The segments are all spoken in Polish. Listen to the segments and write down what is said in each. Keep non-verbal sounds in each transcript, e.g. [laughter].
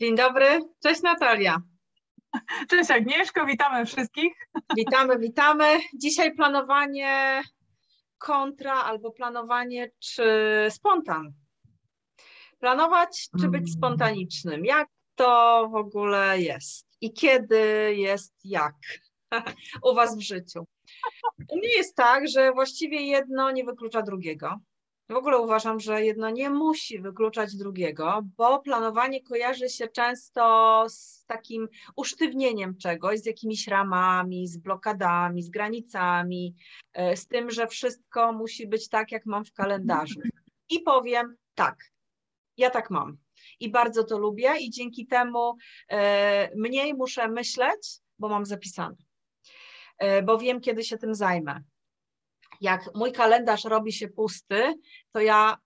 Dzień dobry, cześć Natalia. Cześć Agnieszko, witamy wszystkich. Witamy, witamy. Dzisiaj planowanie kontra albo planowanie czy spontan. Planować czy być mm. spontanicznym? Jak to w ogóle jest? I kiedy jest jak [laughs] u Was w życiu? U mnie jest tak, że właściwie jedno nie wyklucza drugiego. W ogóle uważam, że jedno nie musi wykluczać drugiego, bo planowanie kojarzy się często z takim usztywnieniem czegoś, z jakimiś ramami, z blokadami, z granicami, e, z tym, że wszystko musi być tak, jak mam w kalendarzu. I powiem tak, ja tak mam. I bardzo to lubię, i dzięki temu e, mniej muszę myśleć, bo mam zapisane, e, bo wiem, kiedy się tym zajmę jak mój kalendarz robi się pusty, to ja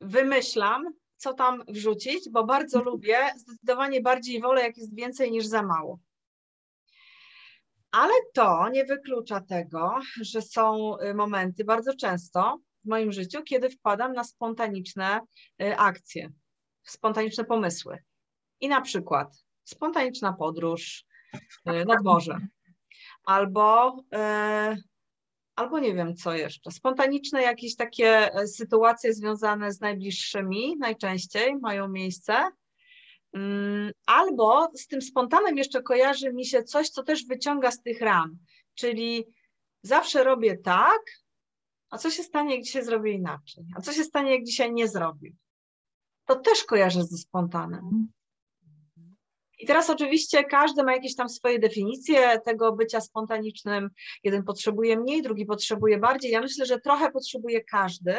wymyślam, co tam wrzucić, bo bardzo lubię, zdecydowanie bardziej wolę, jak jest więcej niż za mało. Ale to nie wyklucza tego, że są y, momenty bardzo często w moim życiu, kiedy wpadam na spontaniczne y, akcje, spontaniczne pomysły. I na przykład spontaniczna podróż y, nad morze, albo albo nie wiem co jeszcze. Spontaniczne jakieś takie e, sytuacje związane z najbliższymi najczęściej mają miejsce. Mm, albo z tym spontanem jeszcze kojarzy mi się coś, co też wyciąga z tych ram, czyli zawsze robię tak, a co się stanie, jak dzisiaj zrobię inaczej? A co się stanie, jak dzisiaj nie zrobię? To też kojarzę ze spontanem. I teraz oczywiście każdy ma jakieś tam swoje definicje tego bycia spontanicznym. Jeden potrzebuje mniej, drugi potrzebuje bardziej. Ja myślę, że trochę potrzebuje każdy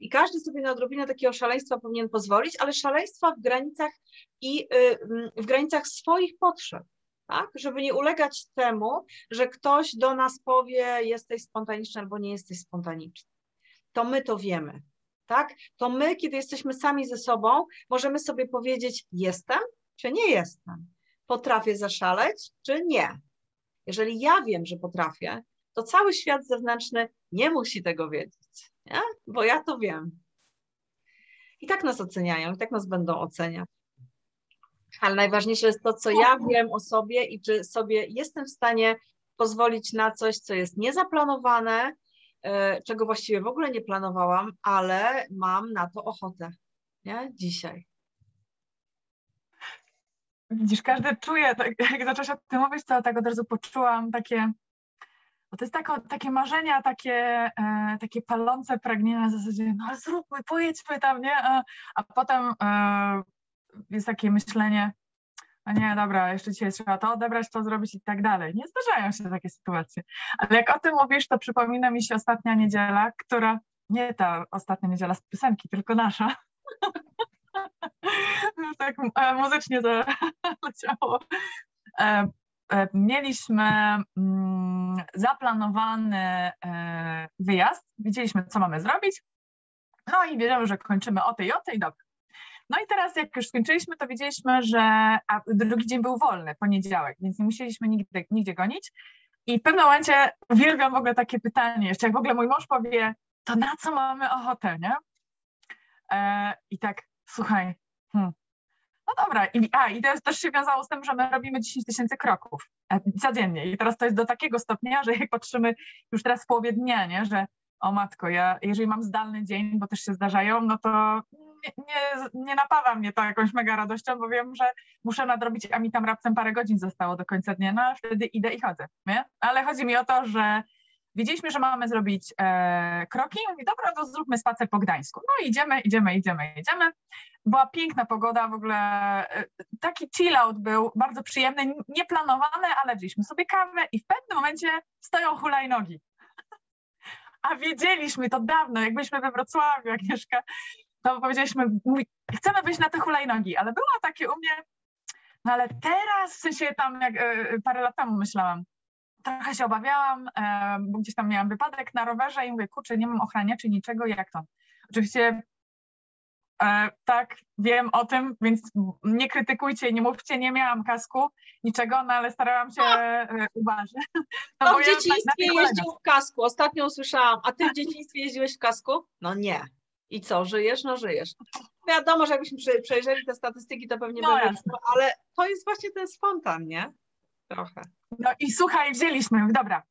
i każdy sobie na odrobinę takiego szaleństwa powinien pozwolić, ale szaleństwa w granicach i y, w granicach swoich potrzeb. Tak? Żeby nie ulegać temu, że ktoś do nas powie, jesteś spontaniczny albo nie jesteś spontaniczny. To my to wiemy. Tak? To my, kiedy jesteśmy sami ze sobą, możemy sobie powiedzieć: Jestem, czy nie jestem? Potrafię zaszaleć, czy nie? Jeżeli ja wiem, że potrafię, to cały świat zewnętrzny nie musi tego wiedzieć, nie? bo ja to wiem. I tak nas oceniają, i tak nas będą oceniać. Ale najważniejsze jest to, co ja wiem o sobie i czy sobie jestem w stanie pozwolić na coś, co jest niezaplanowane, e, czego właściwie w ogóle nie planowałam, ale mam na to ochotę nie? dzisiaj. Widzisz, każdy czuje, tak, [laughs] jak zaczęłaś o tym mówić, to tak od razu poczułam takie, bo to jest takie marzenia, takie, e, takie palące pragnienia na zasadzie, no ale zróbmy, pojedźmy tam, nie? A, a potem e, jest takie myślenie, no nie, dobra, jeszcze dzisiaj trzeba to odebrać, to zrobić i tak dalej. Nie zdarzają się takie sytuacje. Ale jak o tym mówisz, to przypomina mi się ostatnia niedziela, która, nie ta ostatnia niedziela z piosenki, tylko nasza. [laughs] [laughs] tak e, muzycznie to [laughs] leciało. E, e, mieliśmy mm, zaplanowany wyjazd, widzieliśmy, co mamy zrobić, no i wiedziałem, że kończymy o tej o tej, dobra. No i teraz, jak już skończyliśmy, to wiedzieliśmy, że a drugi dzień był wolny, poniedziałek, więc nie musieliśmy nigdy, nigdzie gonić. I w pewnym momencie uwielbiam w ogóle takie pytanie, jeszcze jak w ogóle mój mąż powie, to na co mamy ochotę, nie? E, I tak, słuchaj, hmm, no dobra, I, a i to też się wiązało z tym, że my robimy 10 tysięcy kroków e, codziennie i teraz to jest do takiego stopnia, że jak patrzymy już teraz w połowie dnia, nie, że o matko, ja jeżeli mam zdalny dzień, bo też się zdarzają, no to nie, nie, nie napawa mnie to jakąś mega radością, bo wiem, że muszę nadrobić, a mi tam raptem parę godzin zostało do końca dnia, no a wtedy idę i chodzę, nie? Ale chodzi mi o to, że Wiedzieliśmy, że mamy zrobić e, kroki. Mówi, dobra, to zróbmy spacer po Gdańsku. No idziemy, idziemy, idziemy, idziemy. Była piękna pogoda, w ogóle e, taki chill out był, bardzo przyjemny, nieplanowany, ale wzięliśmy sobie kawę i w pewnym momencie stoją hulajnogi. [laughs] A wiedzieliśmy to dawno, jak byliśmy we Wrocławiu, Agnieszka, to powiedzieliśmy, mówi, chcemy wyjść na te hulajnogi, ale było takie u mnie, no ale teraz, w sensie tam jak e, parę lat temu myślałam, trochę się obawiałam, e, bo gdzieś tam miałam wypadek na rowerze i mówię, kurczę, nie mam ochraniaczy, niczego, jak to? Oczywiście e, tak, wiem o tym, więc nie krytykujcie, nie mówcie, nie miałam kasku, niczego, no ale starałam się e, uważać. No, no w dzieciństwie jeździł w kasku, ostatnio usłyszałam, a ty w dzieciństwie jeździłeś w kasku? No nie. I co, żyjesz? No żyjesz. Wiadomo, że jakbyśmy przejrzeli te statystyki, to pewnie No by ale to jest właśnie ten spontan, nie? Trochę. No i słuchaj, wzięliśmy, dobra,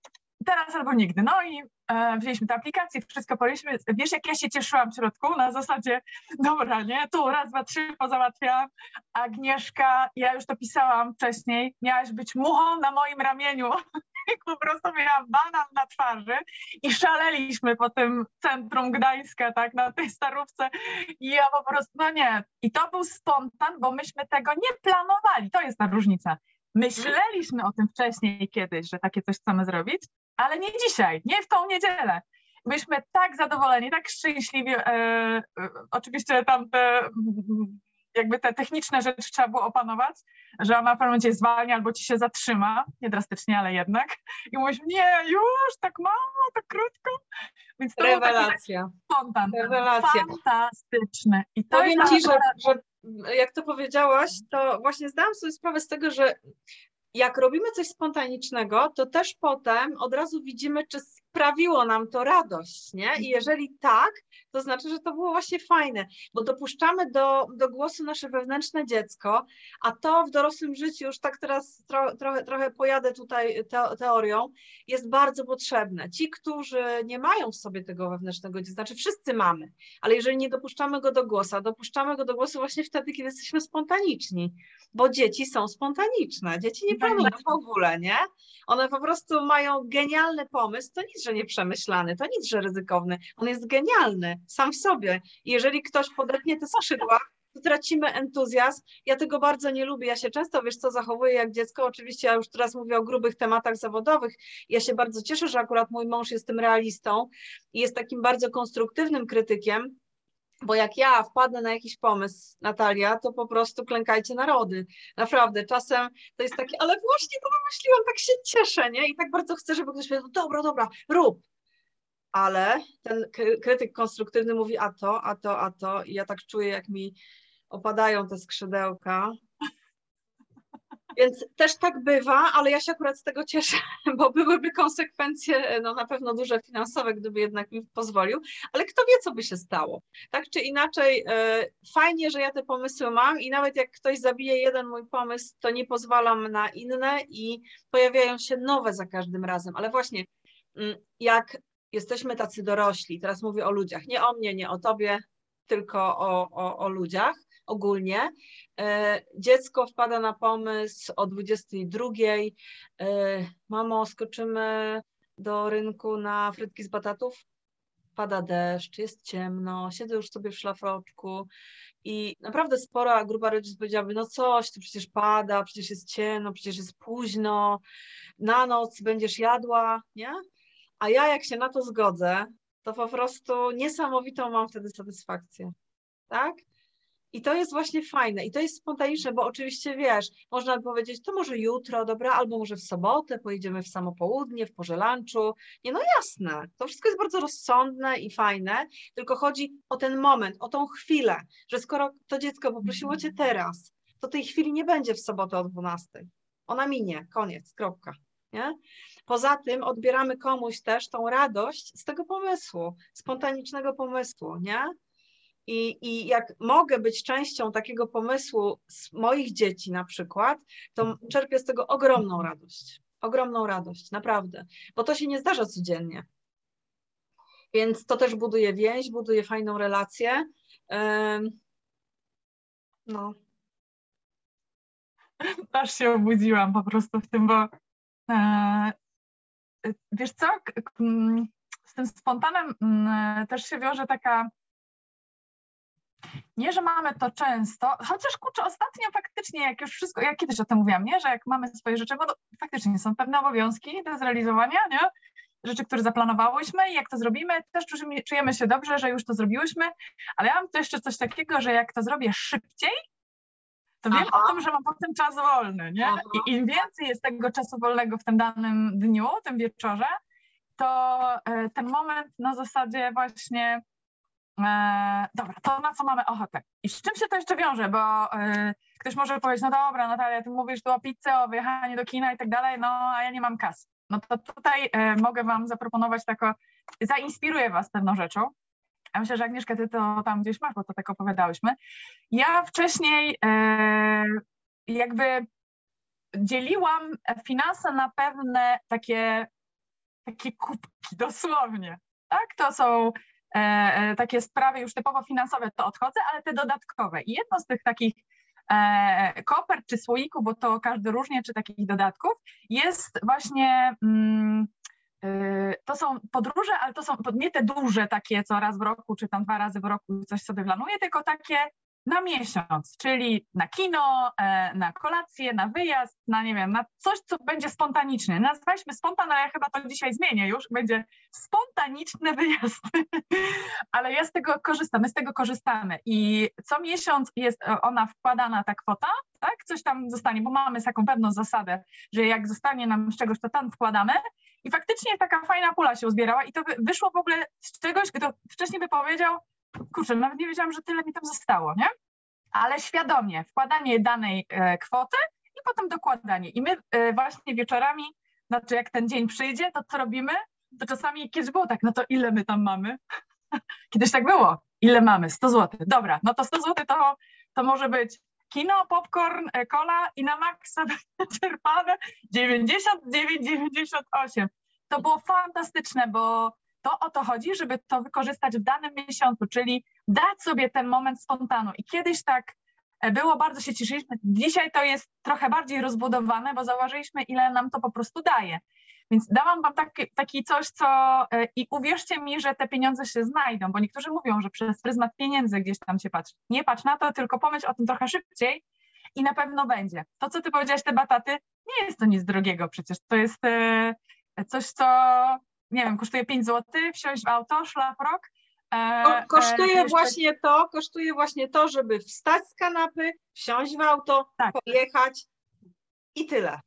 teraz albo nigdy. No i e, wzięliśmy tę aplikację, wszystko poliśmy. Wiesz, jak ja się cieszyłam w środku? Na zasadzie, dobra, nie, tu raz, dwa, trzy pozałatwiałam. Agnieszka, ja już to pisałam wcześniej, miałaś być muchą na moim ramieniu. [laughs] po prostu miałam banan na twarzy i szaleliśmy po tym centrum Gdańska, tak, na tej starówce. I ja po prostu, no nie. I to był spontan, bo myśmy tego nie planowali. To jest ta różnica. Myśleliśmy o tym wcześniej kiedyś, że takie coś chcemy zrobić, ale nie dzisiaj, nie w tą niedzielę. Myśmy tak zadowoleni, tak szczęśliwi. E, e, oczywiście tam te, jakby te techniczne rzeczy trzeba było opanować, że ona w pewnym momencie zwalnia albo ci się zatrzyma, nie drastycznie, ale jednak. I mówisz, nie, już, tak mało, tak krótko. Więc to był taki Rewelacja. spontan. Rewelacja. Fantastyczny. I to Powiem jest Ci, że, że jak to powiedziałaś, to właśnie zdałam sobie sprawę z tego, że jak robimy coś spontanicznego, to też potem od razu widzimy, czy sprawiło nam to radość, nie? I jeżeli tak, to znaczy, że to było właśnie fajne, bo dopuszczamy do, do głosu nasze wewnętrzne dziecko, a to w dorosłym życiu, już tak teraz tro, trochę, trochę pojadę tutaj te, teorią, jest bardzo potrzebne. Ci, którzy nie mają w sobie tego wewnętrznego dziecka, znaczy wszyscy mamy, ale jeżeli nie dopuszczamy go do głosu, a dopuszczamy go do głosu właśnie wtedy, kiedy jesteśmy spontaniczni, bo dzieci są spontaniczne, dzieci nie planują w ogóle, nie? One po prostu mają genialny pomysł, to nic, że nieprzemyślany, to nic, że ryzykowny, on jest genialny sam w sobie i jeżeli ktoś podepnie te skrzydła, to tracimy entuzjazm. Ja tego bardzo nie lubię. Ja się często, wiesz co, zachowuję jak dziecko. Oczywiście ja już teraz mówię o grubych tematach zawodowych. Ja się bardzo cieszę, że akurat mój mąż jest tym realistą i jest takim bardzo konstruktywnym krytykiem, bo jak ja wpadnę na jakiś pomysł, Natalia, to po prostu klękajcie narody. Naprawdę, czasem to jest takie, ale właśnie to wymyśliłam, tak się cieszę, nie? I tak bardzo chcę, żeby ktoś powiedział, dobra, dobra, rób. Ale ten kry- krytyk konstruktywny mówi a to, a to, a to i ja tak czuję, jak mi opadają te skrzydełka. Więc też tak bywa, ale ja się akurat z tego cieszę, [laughs] bo byłyby konsekwencje no, na pewno duże finansowe, gdyby jednak mi pozwolił, ale kto wie, co by się stało. Tak czy inaczej, e, fajnie, że ja te pomysły mam i nawet jak ktoś zabije jeden mój pomysł, to nie pozwalam na inne i pojawiają się nowe za każdym razem. Ale właśnie, mm, jak jesteśmy tacy dorośli, teraz mówię o ludziach, nie o mnie, nie o tobie, tylko o, o, o ludziach ogólnie. E, Dziecko wpada na pomysł o 22. e, Mamo, skoczymy do rynku na frytki z batatów? Pada deszcz, jest ciemno, siedzę już sobie w szlafroczku i naprawdę spora grupa rodziców powiedziałaby, no coś, tu przecież pada, przecież jest ciemno, przecież jest późno, na noc będziesz jadła, nie? A ja jak się na to zgodzę, to po prostu niesamowitą mam wtedy satysfakcję, tak? I to jest właśnie fajne i to jest spontaniczne, bo oczywiście wiesz, można by powiedzieć, to może jutro, dobra, albo może w sobotę pojedziemy w samo południe, w porze lunchu. Nie, no jasne, to wszystko jest bardzo rozsądne i fajne, tylko chodzi o ten moment, o tą chwilę, że skoro to dziecko poprosiło cię teraz, to tej chwili nie będzie w sobotę o 12. Ona minie, koniec, kropka. Nie? Poza tym odbieramy komuś też tą radość z tego pomysłu, spontanicznego pomysłu, nie? I, I jak mogę być częścią takiego pomysłu z moich dzieci na przykład, to czerpię z tego ogromną radość. Ogromną radość, naprawdę, bo to się nie zdarza codziennie. Więc to też buduje więź, buduje fajną relację. No, [laughs] Aż się obudziłam po prostu w tym, bo e, wiesz co, z tym spontanem też się wiąże taka, nie, że mamy to często, chociaż kurczę, ostatnio faktycznie, jak już wszystko, ja kiedyś o tym mówiłam, nie, że jak mamy swoje rzeczy, bo to faktycznie są pewne obowiązki do zrealizowania, nie, rzeczy, które zaplanowałyśmy i jak to zrobimy, też czujemy, się dobrze, że już to zrobiłyśmy, ale ja mam tu jeszcze coś takiego, że jak to zrobię szybciej, to wiem Aha. o tym, że mam potem czas wolny, nie? Aha. I im więcej jest tego czasu wolnego w tym danym dniu, tym wieczorze, to e, ten moment na zasadzie właśnie dobra, to na co mamy ochotę. I z czym się to jeszcze wiąże, bo e, ktoś może powiedzieć, no dobra Natalia, ty mówisz tu o pizzy, o wyjechaniu do kina i tak dalej, no a ja nie mam kasy. No to tutaj e, mogę wam zaproponować tako, zainspiruję was pewną rzeczą. Ja myślę, że Agnieszka, ty to tam gdzieś masz, bo to tak opowiadałyśmy. Ja wcześniej e, jakby dzieliłam finanse na pewne takie, takie kubki, dosłownie. Tak, to są e, e, takie sprawy już typowo finansowe, to odchodzę, ale te dodatkowe. I jedno z tych takich e, kopert czy słoików, bo to każdy różnie, czy takich dodatków, jest właśnie mm, e, to są podróże, ale to są nie te duże takie, co raz w roku, czy tam dwa razy w roku coś sobie planuję, tylko takie na miesiąc, czyli na kino, e, na kolację, na wyjazd, na nie wiem, na coś, co będzie spontaniczne. Nazwaliśmy spontan, ale ja chyba to dzisiaj zmienię już, będzie spontaniczny wyjazd. [laughs] ale ja z tego korzystam, my z tego korzystamy i co miesiąc jest e, ona wkładana ta kwota, tak, coś tam zostanie, bo mamy taką pewną zasadę, że jak zostanie nam z czegoś, to tam wkładamy i faktycznie taka fajna pula się uzbierała i to wyszło w ogóle z czegoś, kto wcześniej by powiedział, kurczę, nawet nie wiedziałam, że tyle mi tam zostało, nie? Ale świadomie wkładanie danej e, kwoty i potem dokładanie. I my e, właśnie wieczorami, znaczy jak ten dzień przyjdzie, to co robimy? To czasami kiedyś było tak, no to ile my tam mamy? [laughs] Kiedyś tak było. Ile mamy? 100 zł. Dobra, no to 100 zł to, to może być kino, popcorn, cola i na maksa [laughs] czerpane 99,98. To było fantastyczne, bo to o to chodzi, żeby to wykorzystać w danym miesiącu, czyli dać sobie ten moment spontanu. I kiedyś tak e, było, bardzo się cieszyliśmy. Dzisiaj to jest trochę bardziej rozbudowane, bo zauważyliśmy, ile nam to po prostu daje. Więc dałam Wam taki, taki coś, co e, i uwierzcie mi, że te pieniądze się znajdą, bo niektórzy mówią, że przez pryzmat pieniędzy gdzieś tam się patrzy. Nie patrz na to, tylko pomyśl o tym trochę szybciej i na pewno będzie. To, co Ty powiedziałaś, te bataty, nie jest to nic drogiego przecież. To jest e, coś, co nie wiem, kosztuje 5 zł, wsiąść w auto, szlafrok. E, kosztuje e, właśnie to, kosztuje właśnie to, żeby wstać z kanapy, wsiąść w auto, tak. pojechać i tyle.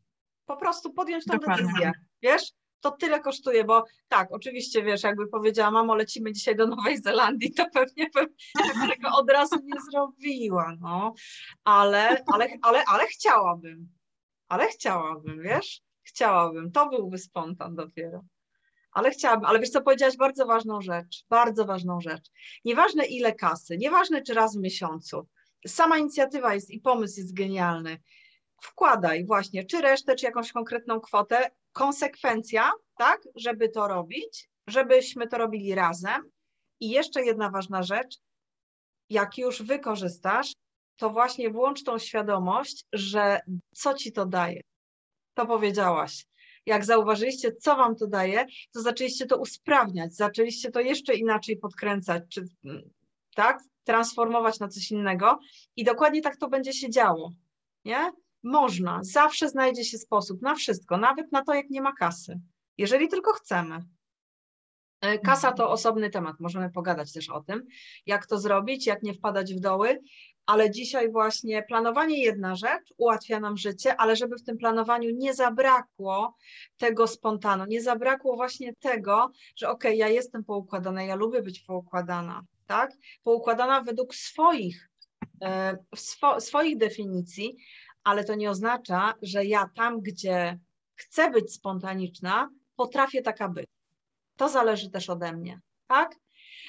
Po prostu podjąć tą Dokładnie. decyzję, wiesz? To tyle kosztuje, bo tak, oczywiście, wiesz, jakby powiedziała, mamo, lecimy dzisiaj do Nowej Zelandii, to pewnie bym tego [laughs] od razu nie zrobiła, no. Ale, ale, ale, ale chciałabym. Ale chciałabym, wiesz? Chciałabym. To byłby spontan dopiero ale chciałabym, ale wiesz co, powiedziałaś bardzo ważną rzecz, bardzo ważną rzecz. Nieważne ile kasy, nieważne czy raz w miesiącu, sama inicjatywa jest i pomysł jest genialny. Wkładaj właśnie, czy resztę, czy jakąś konkretną kwotę, konsekwencja, tak, żeby to robić, żebyśmy to robili razem. I jeszcze jedna ważna rzecz, jak już wykorzystasz, to właśnie włącz tą świadomość, że co ci to daje. To powiedziałaś jak zauważyliście, co wam to daje, to zaczęliście to usprawniać, zaczęliście to jeszcze inaczej podkręcać, czy tak, transformować na coś innego. I dokładnie tak to będzie się działo, nie? Można, zawsze znajdzie się sposób na wszystko, nawet na to, jak nie ma kasy, jeżeli tylko chcemy. E, kasa to osobny temat, możemy pogadać też o tym, jak to zrobić, jak nie wpadać w doły, ale dzisiaj właśnie planowanie jedna rzecz ułatwia nam życie, ale żeby w tym planowaniu nie zabrakło tego spontanu, nie zabrakło właśnie tego, że okay, ja jestem poukładana, ja lubię być poukładana, tak? Poukładana według swoich, e, swo, swoich definicji, ale to nie oznacza, że ja tam, gdzie chcę być spontaniczna, potrafię taka być. To zależy też ode mnie, tak?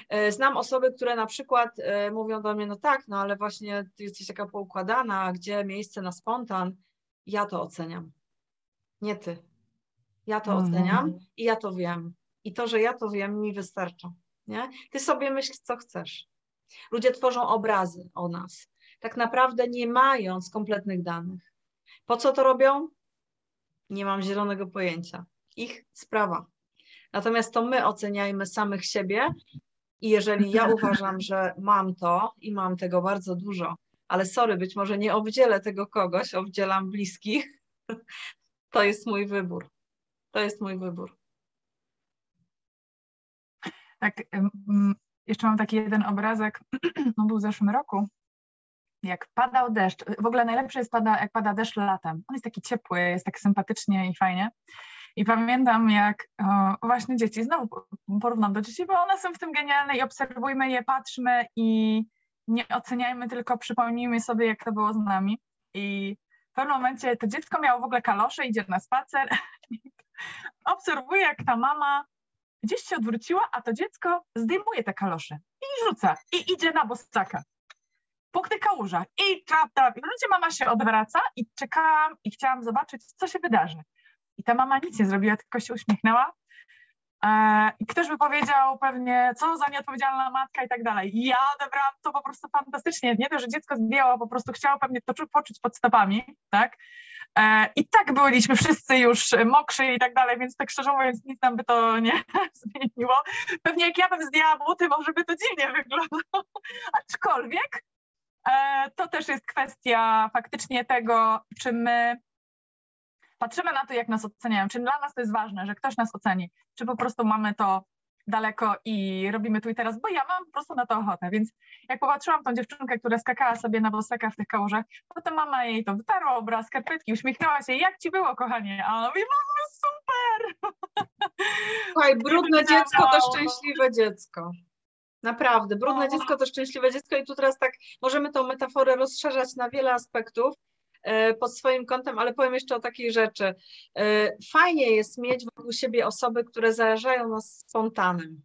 E, znam osoby, które na przykład e, mówią do mnie, no tak, no ale właśnie ty jesteś taka poukładana, gdzie miejsce na spontan. Ja to oceniam. Nie ty. Ja to mhm. oceniam i ja to wiem. I to, że ja to wiem, mi wystarcza. Nie? Ty sobie myśl, co chcesz. Ludzie tworzą obrazy o nas, tak naprawdę nie mając kompletnych danych. Po co to robią? Nie mam zielonego pojęcia. Ich sprawa. Natomiast to my oceniajmy samych siebie i jeżeli ja [laughs] uważam, że mam to i mam tego bardzo dużo, ale sorry, być może nie obdzielę tego kogoś, obdzielam bliskich, [laughs] to jest mój wybór. To jest mój wybór. Tak, jeszcze mam taki jeden obrazek, on [clears throat] był w zeszłym roku, jak padał deszcz, w ogóle najlepsze jest pada, jak pada deszcz latem. On jest taki ciepły, jest tak sympatycznie i fajnie. I pamiętam, jak o, właśnie dzieci, znowu porównam do dzieci, bo one są w tym genialne i obserwujmy je, patrzmy i nie oceniajmy, tylko przypomnijmy sobie, jak to było z nami. I w pewnym momencie to dziecko miało w ogóle kalosze, idzie na spacer, [laughs] obserwuje, jak ta mama gdzieś się odwróciła, a to dziecko zdejmuje te kalosze i rzuca i idzie na bosaka. Po tych kałużach i trap, trap. I wreszcie mama się odwraca i czekałam i chciałam zobaczyć, co się wydarzy. I ta mama nic nie zrobiła, tylko się uśmiechnęła. E, I ktoś by powiedział pewnie, co za nieodpowiedzialna matka i tak dalej. I ja odebrałam to po prostu fantastycznie. Nie to, że dziecko zdjęło, po prostu chciało pewnie to poczuć pod stopami, tak? E, I tak byliśmy wszyscy już mokrzy i tak dalej, więc tak szczerze mówiąc nic nam by to nie [laughs] zmieniło. Pewnie jak ja bym zdjęła buty, może by to dziwnie wyglądało. [laughs] Aczkolwiek e, to też jest kwestia faktycznie tego, czy my patrzymy na to, jak nas oceniają, czy dla nas to jest ważne, że ktoś nas oceni, czy po prostu mamy to daleko i robimy tu i teraz, bo ja mam po prostu na to ochotę. Więc jak popatrzyłam tą dziewczynkę, która skakała sobie na bosaka w tych kałużach, potem mama jej to wytarła obraz, skarpetki, uśmiechnęła się, jak ci było, kochanie? A ona mówi, mamo, super! [laughs] Słuchaj, brudne dziecko to szczęśliwe dziecko. Naprawdę, brudne dziecko to szczęśliwe dziecko i tu teraz tak możemy tą metaforę rozszerzać na wiele aspektów, pod swoim kątem, ale powiem jeszcze o takiej rzeczy. E, fajnie jest mieć wokół siebie osoby, które zarażają nas spontanem.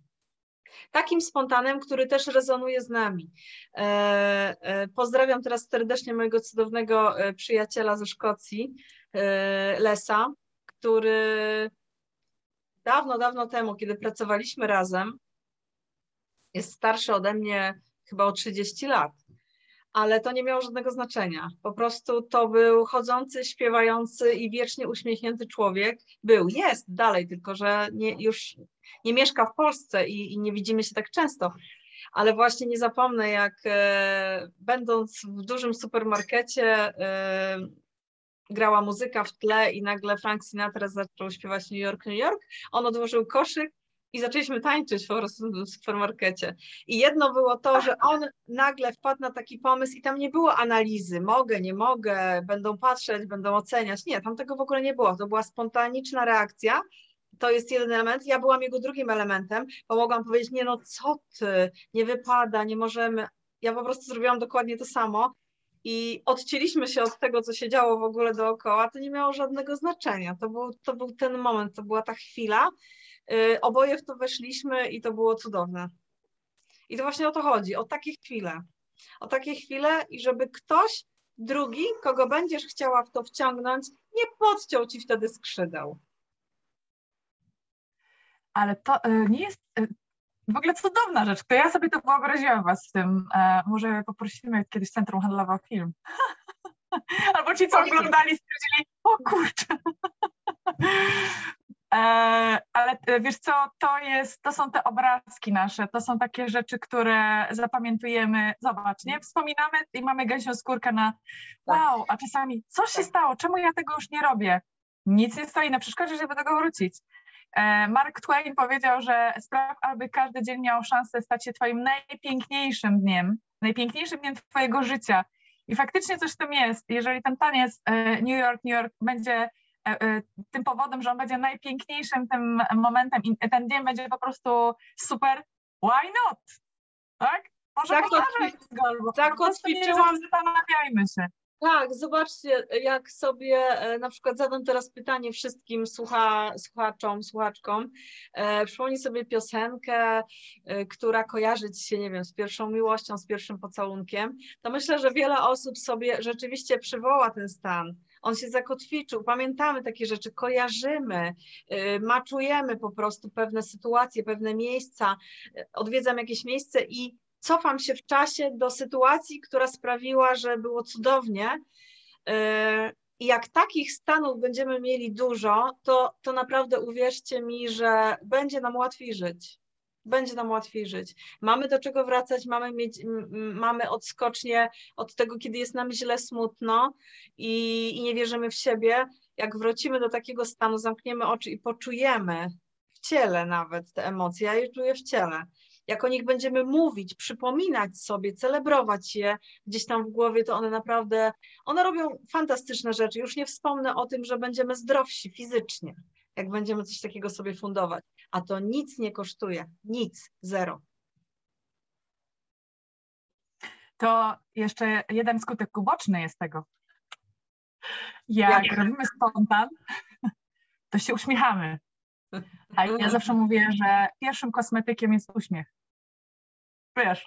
Takim spontanem, który też rezonuje z nami. E, pozdrawiam teraz serdecznie mojego cudownego przyjaciela ze Szkocji, Lesa, który dawno, dawno temu, kiedy pracowaliśmy razem, jest starszy ode mnie chyba o 30 lat ale to nie miało żadnego znaczenia. Po prostu to był chodzący, śpiewający i wiecznie uśmiechnięty człowiek. Był, jest dalej, tylko że nie, już nie mieszka w Polsce i, i nie widzimy się tak często. Ale właśnie nie zapomnę, jak e, będąc w dużym supermarkecie, e, grała muzyka w tle i nagle Frank Sinatra zaczął śpiewać New York, New York. On odłożył koszyk, i zaczęliśmy tańczyć po prostu w supermarkecie. I jedno było to, że on nagle wpadł na taki pomysł i tam nie było analizy, mogę, nie mogę, będą patrzeć, będą oceniać. Nie, tam tego w ogóle nie było. To była spontaniczna reakcja. To jest jeden element. Ja byłam jego drugim elementem, bo mogłam powiedzieć, nie no co ty, nie wypada, nie możemy. Ja po prostu zrobiłam dokładnie to samo i odcięliśmy się od tego, co się działo w ogóle dookoła, to nie miało żadnego znaczenia. To był, to był ten moment, to była ta chwila, oboje w to weszliśmy i to było cudowne. I to właśnie o to chodzi, o takie chwile. O takie chwile i żeby ktoś drugi, kogo będziesz chciała w to wciągnąć, nie podciął ci wtedy skrzydeł. Ale to y, nie jest y, w ogóle cudowna rzecz. To ja sobie to wyobraziłam was w tym. E, może poprosimy kiedyś Centrum Handlowe o film. [laughs] Albo ci, co oglądali, stwierdzili, o kurczę. E, ale e, wiesz co, to jest, to są te obrazki nasze, to są takie rzeczy, które zapamiętujemy. Zobacz, nie? Wspominamy i mamy gęsią skórkę na tak. wow, a czasami co się tak. stało? Czemu ja tego już nie robię? Nic nie stoi na przeszkodzie, żeby do tego wrócić. E, Mark Twain powiedział, że spraw, aby każdy dzień miał szansę stać się twoim najpiękniejszym dniem, najpiękniejszym dniem twojego życia. I faktycznie coś w tym jest. Jeżeli ten taniec New York, New York będzie tym powodem, że on będzie najpiękniejszym tym momentem i ten dzień będzie po prostu super, why not? Tak? Może zakotwiczyłam, zastanawiajmy się. Tak, zobaczcie, jak sobie e, na przykład zadam teraz pytanie wszystkim słucha, słuchaczom, słuchaczkom. E, przypomnij sobie piosenkę, e, która kojarzy ci się, nie wiem, z pierwszą miłością, z pierwszym pocałunkiem. To myślę, że wiele osób sobie rzeczywiście przywoła ten stan on się zakotwiczył, pamiętamy takie rzeczy, kojarzymy, y, maczujemy po prostu pewne sytuacje, pewne miejsca, y, odwiedzam jakieś miejsce i cofam się w czasie do sytuacji, która sprawiła, że było cudownie. Y, I jak takich stanów będziemy mieli dużo, to, to naprawdę uwierzcie mi, że będzie nam łatwiej żyć będzie nam łatwiej żyć. Mamy do czego wracać, mamy, mieć, mamy odskocznie od tego, kiedy jest nam źle, smutno i, i nie wierzymy w siebie. Jak wrócimy do takiego stanu, zamkniemy oczy i poczujemy w ciele nawet te emocje, ja je czuję w ciele. Jak o nich będziemy mówić, przypominać sobie, celebrować je gdzieś tam w głowie, to one naprawdę, one robią fantastyczne rzeczy. Już nie wspomnę o tym, że będziemy zdrowsi fizycznie, jak będziemy coś takiego sobie fundować a to nic nie kosztuje, nic, zero. To jeszcze jeden skutek uboczny jest tego. Jak robimy spontan, to się uśmiechamy. A ja zawsze mówię, że pierwszym kosmetykiem jest uśmiech. Wiesz,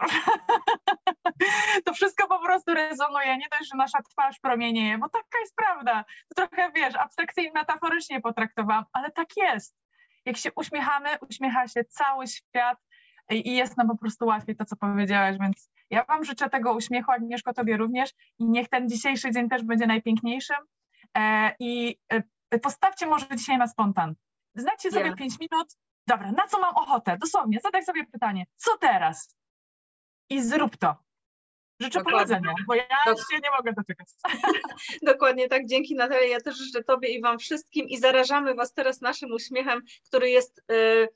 [laughs] to wszystko po prostu rezonuje, nie dość, że nasza twarz promienieje, bo taka jest prawda. To trochę, wiesz, abstrakcyjnie, metaforycznie potraktowałam, ale tak jest. Jak się uśmiechamy, uśmiecha się cały świat i jest nam po prostu łatwiej to, co powiedziałaś, więc ja Wam życzę tego uśmiechu, Agnieszko, Tobie również i niech ten dzisiejszy dzień też będzie najpiękniejszym e, i e, postawcie może dzisiaj na spontan. Znacie sobie yeah. pięć minut, dobra, na co mam ochotę? Dosłownie, zadaj sobie pytanie, co teraz? I zrób to. Życzę Dokładnie. powodzenia, bo ja Dok się nie mogę doczekać. [laughs] Dokładnie tak, dzięki Natalia. Ja też życzę Tobie i Wam wszystkim i zarażamy Was teraz naszym uśmiechem, który jest, yy,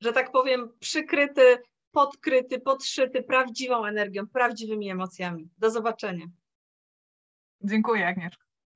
że tak powiem, przykryty, podkryty, podszyty prawdziwą energią, prawdziwymi emocjami. Do zobaczenia. Dziękuję, Agnieszka.